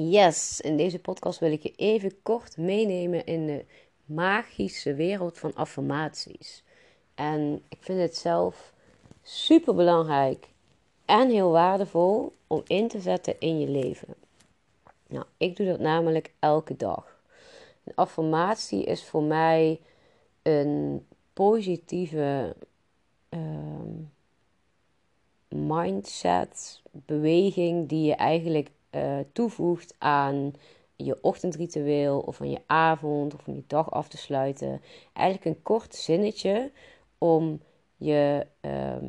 Yes, in deze podcast wil ik je even kort meenemen in de magische wereld van affirmaties. En ik vind het zelf super belangrijk en heel waardevol om in te zetten in je leven. Nou, ik doe dat namelijk elke dag. Een affirmatie is voor mij een positieve ehm, mindset, beweging die je eigenlijk uh, toevoegt aan je ochtendritueel of aan je avond of om je dag af te sluiten. Eigenlijk een kort zinnetje om je ehm,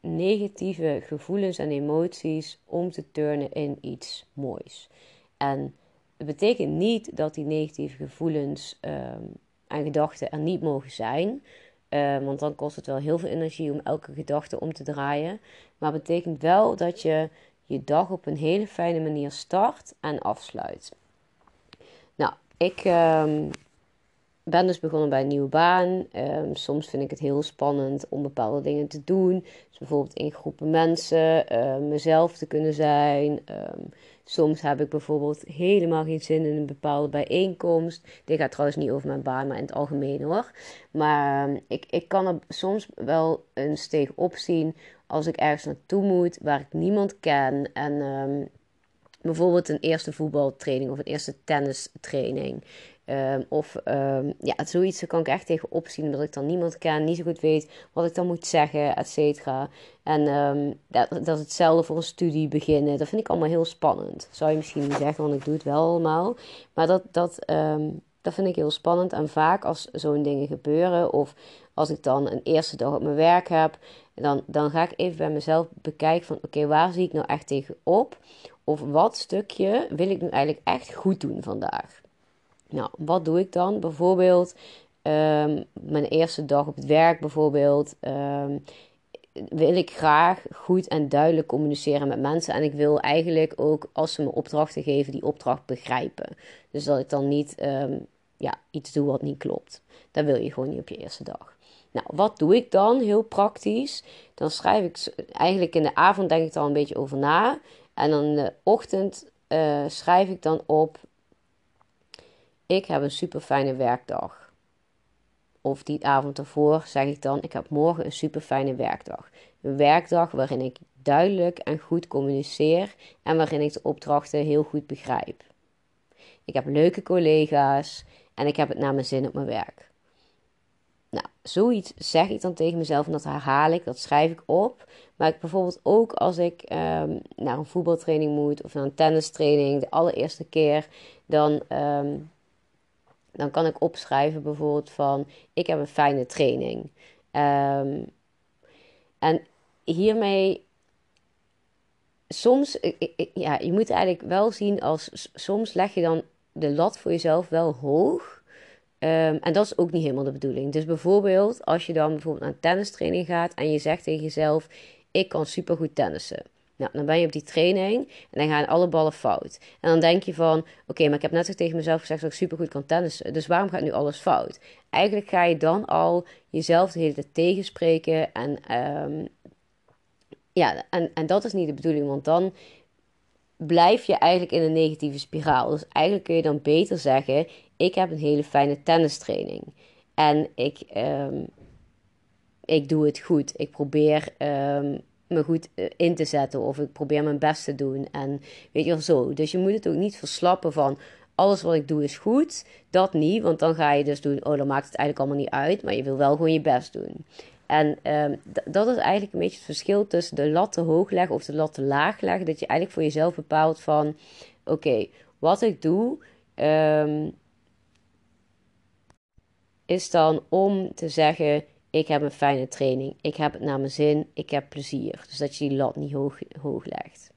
negatieve gevoelens en emoties om te turnen in iets moois. En het betekent niet dat die negatieve gevoelens um, en gedachten er niet mogen zijn. Uh, want dan kost het wel heel veel energie om elke gedachte om te draaien. Maar het betekent wel dat je je dag op een hele fijne manier start en afsluit. Nou, ik um, ben dus begonnen bij een nieuwe baan. Um, soms vind ik het heel spannend om bepaalde dingen te doen. Dus bijvoorbeeld in groepen mensen, uh, mezelf te kunnen zijn. Soms heb ik bijvoorbeeld helemaal geen zin in een bepaalde bijeenkomst. Dit gaat trouwens niet over mijn baan, maar in het algemeen hoor. Maar ik, ik kan er soms wel een steeg opzien als ik ergens naartoe moet waar ik niemand ken. En um, bijvoorbeeld een eerste voetbaltraining of een eerste tennistraining. Um, of um, ja, zoiets kan ik echt tegen opzien, omdat ik dan niemand ken, niet zo goed weet wat ik dan moet zeggen, et cetera. En um, dat, dat hetzelfde voor een studie beginnen. Dat vind ik allemaal heel spannend. Zou je misschien niet zeggen, want ik doe het wel allemaal. Maar dat, dat, dat vind ik heel spannend. En vaak als zo'n dingen gebeuren, of als ik dan een eerste dag op mijn werk heb, dan, dan ga ik even bij mezelf bekijken van oké, waar zie ik nou echt tegen op? Of wat stukje wil ik nu eigenlijk echt goed doen vandaag? Nou, wat doe ik dan? Bijvoorbeeld um, mijn eerste dag op het werk bijvoorbeeld. Um, wil ik graag goed en duidelijk communiceren met mensen. En ik wil eigenlijk ook, als ze me opdrachten geven, die opdracht begrijpen. Dus dat ik dan niet um, ja, iets doe wat niet klopt. Dat wil je gewoon niet op je eerste dag. Nou, wat doe ik dan heel praktisch? Dan schrijf ik eigenlijk in de avond denk ik er al een beetje over na. En dan in de ochtend uh, schrijf ik dan op: Ik heb een super fijne werkdag. Of die avond ervoor zeg ik dan: Ik heb morgen een super fijne werkdag. Een werkdag waarin ik duidelijk en goed communiceer en waarin ik de opdrachten heel goed begrijp. Ik heb leuke collega's en ik heb het naar mijn zin op mijn werk. Nou, zoiets zeg ik dan tegen mezelf en dat herhaal ik, dat schrijf ik op. Maar ik bijvoorbeeld ook als ik um, naar een voetbaltraining moet of naar een tennistraining, de allereerste keer, dan, um, dan kan ik opschrijven bijvoorbeeld van ik heb een fijne training. Um, en hiermee soms, ja, je moet eigenlijk wel zien als soms leg je dan de lat voor jezelf wel hoog. Um, en dat is ook niet helemaal de bedoeling. Dus bijvoorbeeld, als je dan bijvoorbeeld naar een tennistraining gaat en je zegt tegen jezelf: Ik kan supergoed tennissen. Nou, dan ben je op die training en dan gaan alle ballen fout. En dan denk je van: Oké, maar ik heb net tegen mezelf gezegd dat ik supergoed kan tennissen. Dus waarom gaat nu alles fout? Eigenlijk ga je dan al jezelf de hele tijd tegenspreken. En, um, ja, en, en dat is niet de bedoeling, want dan blijf je eigenlijk in een negatieve spiraal. Dus eigenlijk kun je dan beter zeggen: Ik heb een hele fijne tennistraining. En ik, um, ik doe het goed. Ik probeer um, me goed eh, in te zetten. Of ik probeer mijn best te doen. En weet je wel zo. Dus je moet het ook niet verslappen van. Alles wat ik doe is goed. Dat niet, want dan ga je dus doen. Oh, dan maakt het eigenlijk allemaal niet uit. Maar je wil wel gewoon je best doen. En um, dat is eigenlijk een beetje het verschil tussen de lat te hoog leggen of de lat te laag leggen. Dat je eigenlijk voor jezelf bepaalt van... Oké, wat ik doe... Um, is dan om te zeggen... Ik heb een fijne training. Ik heb het naar mijn zin. Ik heb plezier. Dus dat je die lat niet hoog, hoog legt.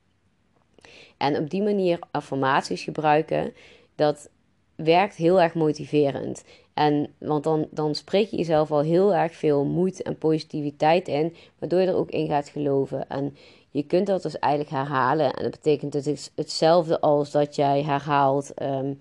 En op die manier affirmaties gebruiken... Dat werkt heel erg motiverend. En, want dan, dan spreek je jezelf al heel erg veel moed en positiviteit in, waardoor je er ook in gaat geloven. En je kunt dat dus eigenlijk herhalen. En dat betekent het is hetzelfde als dat jij herhaalt um,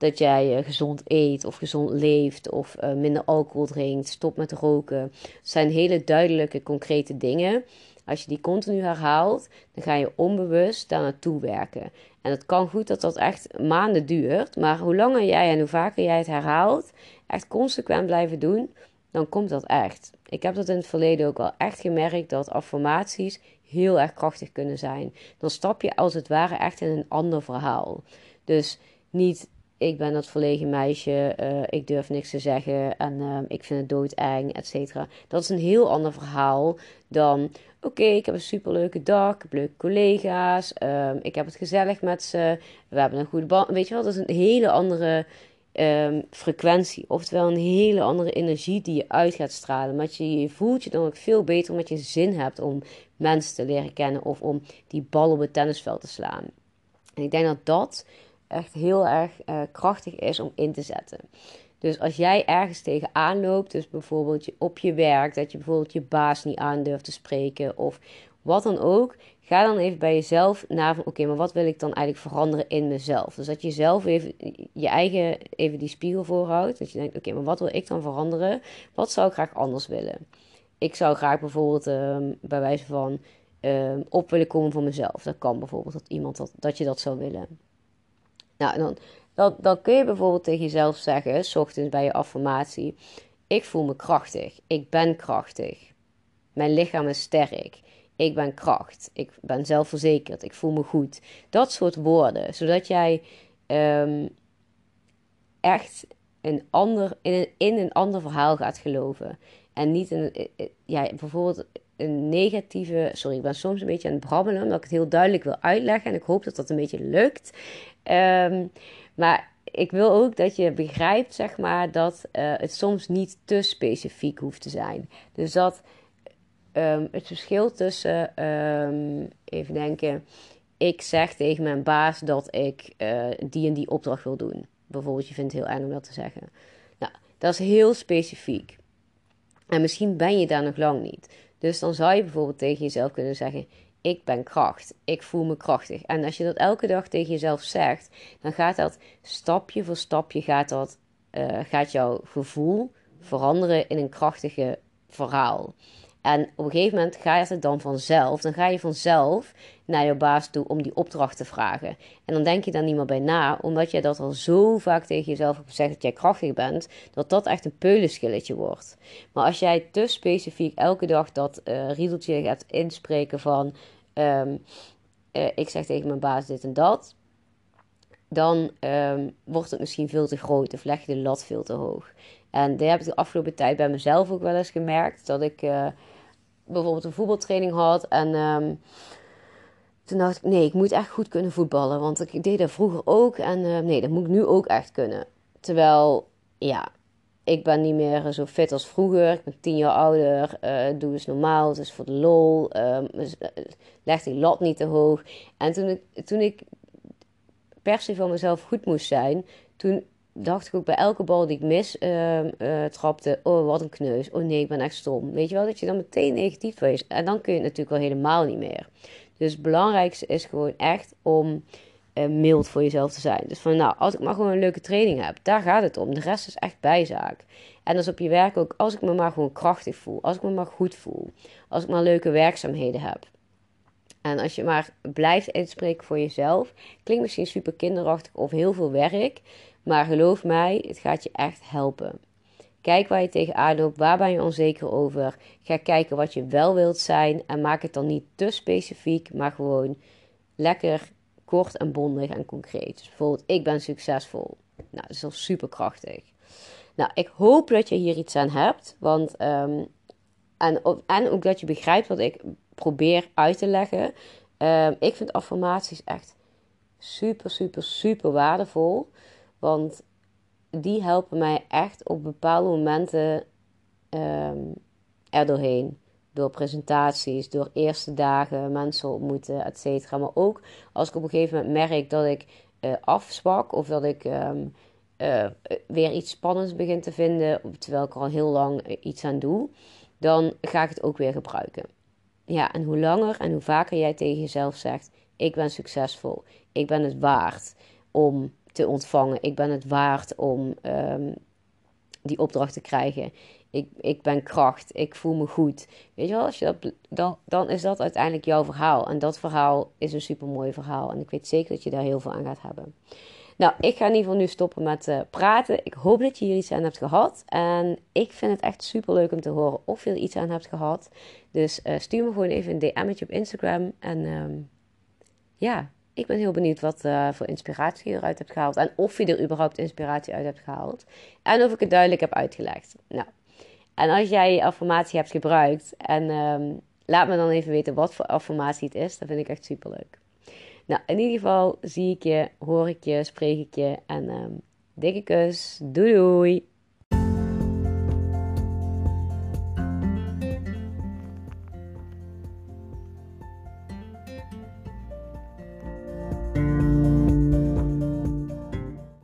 dat jij uh, gezond eet of gezond leeft of uh, minder alcohol drinkt, stop met roken. Het zijn hele duidelijke, concrete dingen. Als je die continu herhaalt, dan ga je onbewust daar naartoe werken. En het kan goed dat dat echt maanden duurt, maar hoe langer jij en hoe vaker jij het herhaalt, echt consequent blijven doen, dan komt dat echt. Ik heb dat in het verleden ook al echt gemerkt dat affirmaties heel erg krachtig kunnen zijn. Dan stap je als het ware echt in een ander verhaal. Dus niet ik ben dat verlegen meisje, uh, ik durf niks te zeggen en uh, ik vind het doodeng, et cetera. Dat is een heel ander verhaal dan, oké, ik heb een superleuke dag, ik heb leuke collega's, uh, ik heb het gezellig met ze, we hebben een goede band. Weet je wel, dat is een hele andere um, frequentie, oftewel een hele andere energie die je uit gaat stralen. Maar je, je voelt je dan ook veel beter omdat je zin hebt om mensen te leren kennen of om die bal op het tennisveld te slaan. En ik denk dat dat echt heel erg uh, krachtig is om in te zetten. Dus als jij ergens tegenaan loopt, dus bijvoorbeeld op je werk, dat je bijvoorbeeld je baas niet aan durft te spreken of wat dan ook, ga dan even bij jezelf na van oké, maar wat wil ik dan eigenlijk veranderen in mezelf? Dus dat je zelf even je eigen even die spiegel voorhoudt, dat je denkt oké, maar wat wil ik dan veranderen? Wat zou ik graag anders willen? Ik zou graag bijvoorbeeld um, bij wijze van um, op willen komen voor mezelf. Dat kan bijvoorbeeld dat iemand dat, dat je dat zou willen. Nou, dan, dan, dan kun je bijvoorbeeld tegen jezelf zeggen, s ochtends bij je affirmatie: Ik voel me krachtig. Ik ben krachtig. Mijn lichaam is sterk. Ik ben kracht. Ik ben zelfverzekerd. Ik voel me goed. Dat soort woorden. Zodat jij um, echt een ander, in, een, in een ander verhaal gaat geloven. En niet in, ja, bijvoorbeeld een negatieve. Sorry, ik ben soms een beetje aan het brabbelen, omdat ik het heel duidelijk wil uitleggen. En ik hoop dat dat een beetje lukt. Um, maar ik wil ook dat je begrijpt, zeg maar, dat uh, het soms niet te specifiek hoeft te zijn. Dus dat um, het verschil tussen, um, even denken, ik zeg tegen mijn baas dat ik uh, die en die opdracht wil doen. Bijvoorbeeld, je vindt het heel eng om dat te zeggen. Nou, dat is heel specifiek. En misschien ben je daar nog lang niet. Dus dan zou je bijvoorbeeld tegen jezelf kunnen zeggen: Ik ben kracht. Ik voel me krachtig. En als je dat elke dag tegen jezelf zegt, dan gaat dat stapje voor stapje gaat dat, uh, gaat jouw gevoel veranderen in een krachtige verhaal. En op een gegeven moment gaat het dan vanzelf. Dan ga je vanzelf naar je baas toe om die opdracht te vragen. En dan denk je daar niet meer bij na, omdat je dat al zo vaak tegen jezelf hebt gezegd dat jij krachtig bent, dat dat echt een peulenschilletje wordt. Maar als jij te specifiek elke dag dat uh, riedeltje gaat inspreken van: um, uh, ik zeg tegen mijn baas dit en dat. Dan um, wordt het misschien veel te groot of leg je de lat veel te hoog. En dat heb ik de afgelopen tijd bij mezelf ook wel eens gemerkt. Dat ik uh, bijvoorbeeld een voetbaltraining had. En um, toen dacht ik, nee, ik moet echt goed kunnen voetballen. Want ik deed dat vroeger ook. En uh, nee, dat moet ik nu ook echt kunnen. Terwijl, ja, ik ben niet meer zo fit als vroeger. Ik ben tien jaar ouder. Uh, doe dus normaal. Het is voor de lol. Uh, leg die lat niet te hoog. En toen ik, toen ik per se van mezelf goed moest zijn, toen dacht ik ook bij elke bal die ik mis uh, trapte, oh wat een kneus, oh nee, ik ben echt stom. Weet je wel, dat je dan meteen negatief wees. En dan kun je het natuurlijk wel helemaal niet meer. Dus het belangrijkste is gewoon echt om uh, mild voor jezelf te zijn. Dus van nou, als ik maar gewoon een leuke training heb, daar gaat het om. De rest is echt bijzaak. En dat is op je werk ook, als ik me maar gewoon krachtig voel, als ik me maar goed voel, als ik maar leuke werkzaamheden heb. En als je maar blijft inspreken voor jezelf, klinkt misschien super kinderachtig of heel veel werk. Maar geloof mij, het gaat je echt helpen. Kijk waar je tegenaan loopt, waar ben je onzeker over. Ga kijken wat je wel wilt zijn en maak het dan niet te specifiek, maar gewoon lekker kort en bondig en concreet. Dus bijvoorbeeld, ik ben succesvol. Nou, dat is al super krachtig. Nou, ik hoop dat je hier iets aan hebt, want um, en, en ook dat je begrijpt wat ik probeer uit te leggen. Um, ik vind affirmaties echt super, super, super waardevol. Want die helpen mij echt op bepaalde momenten um, er doorheen. Door presentaties, door eerste dagen mensen ontmoeten, et cetera. Maar ook als ik op een gegeven moment merk dat ik uh, afzwak of dat ik um, uh, weer iets spannends begin te vinden, terwijl ik er al heel lang uh, iets aan doe, dan ga ik het ook weer gebruiken. Ja, en hoe langer en hoe vaker jij tegen jezelf zegt: Ik ben succesvol, ik ben het waard om te ontvangen. Ik ben het waard om um, die opdracht te krijgen. ik, ik ben kracht, ik voel me goed. Weet je wel, als je dat, dan, dan is dat uiteindelijk jouw verhaal. En dat verhaal is een super mooi verhaal. En ik weet zeker dat je daar heel veel aan gaat hebben. Nou, ik ga in ieder geval nu stoppen met uh, praten. Ik hoop dat je hier iets aan hebt gehad. En ik vind het echt super leuk om te horen of je er iets aan hebt gehad. Dus uh, stuur me gewoon even een DM'tje op Instagram. En um, ja, ik ben heel benieuwd wat uh, voor inspiratie je eruit hebt gehaald. En of je er überhaupt inspiratie uit hebt gehaald. En of ik het duidelijk heb uitgelegd. Nou, en als jij affirmatie hebt gebruikt. En um, laat me dan even weten wat voor affirmatie het is. Dat vind ik echt super leuk. Nou, in ieder geval zie ik je, hoor ik je, spreek ik je. En um, dikke kus. Doei doei.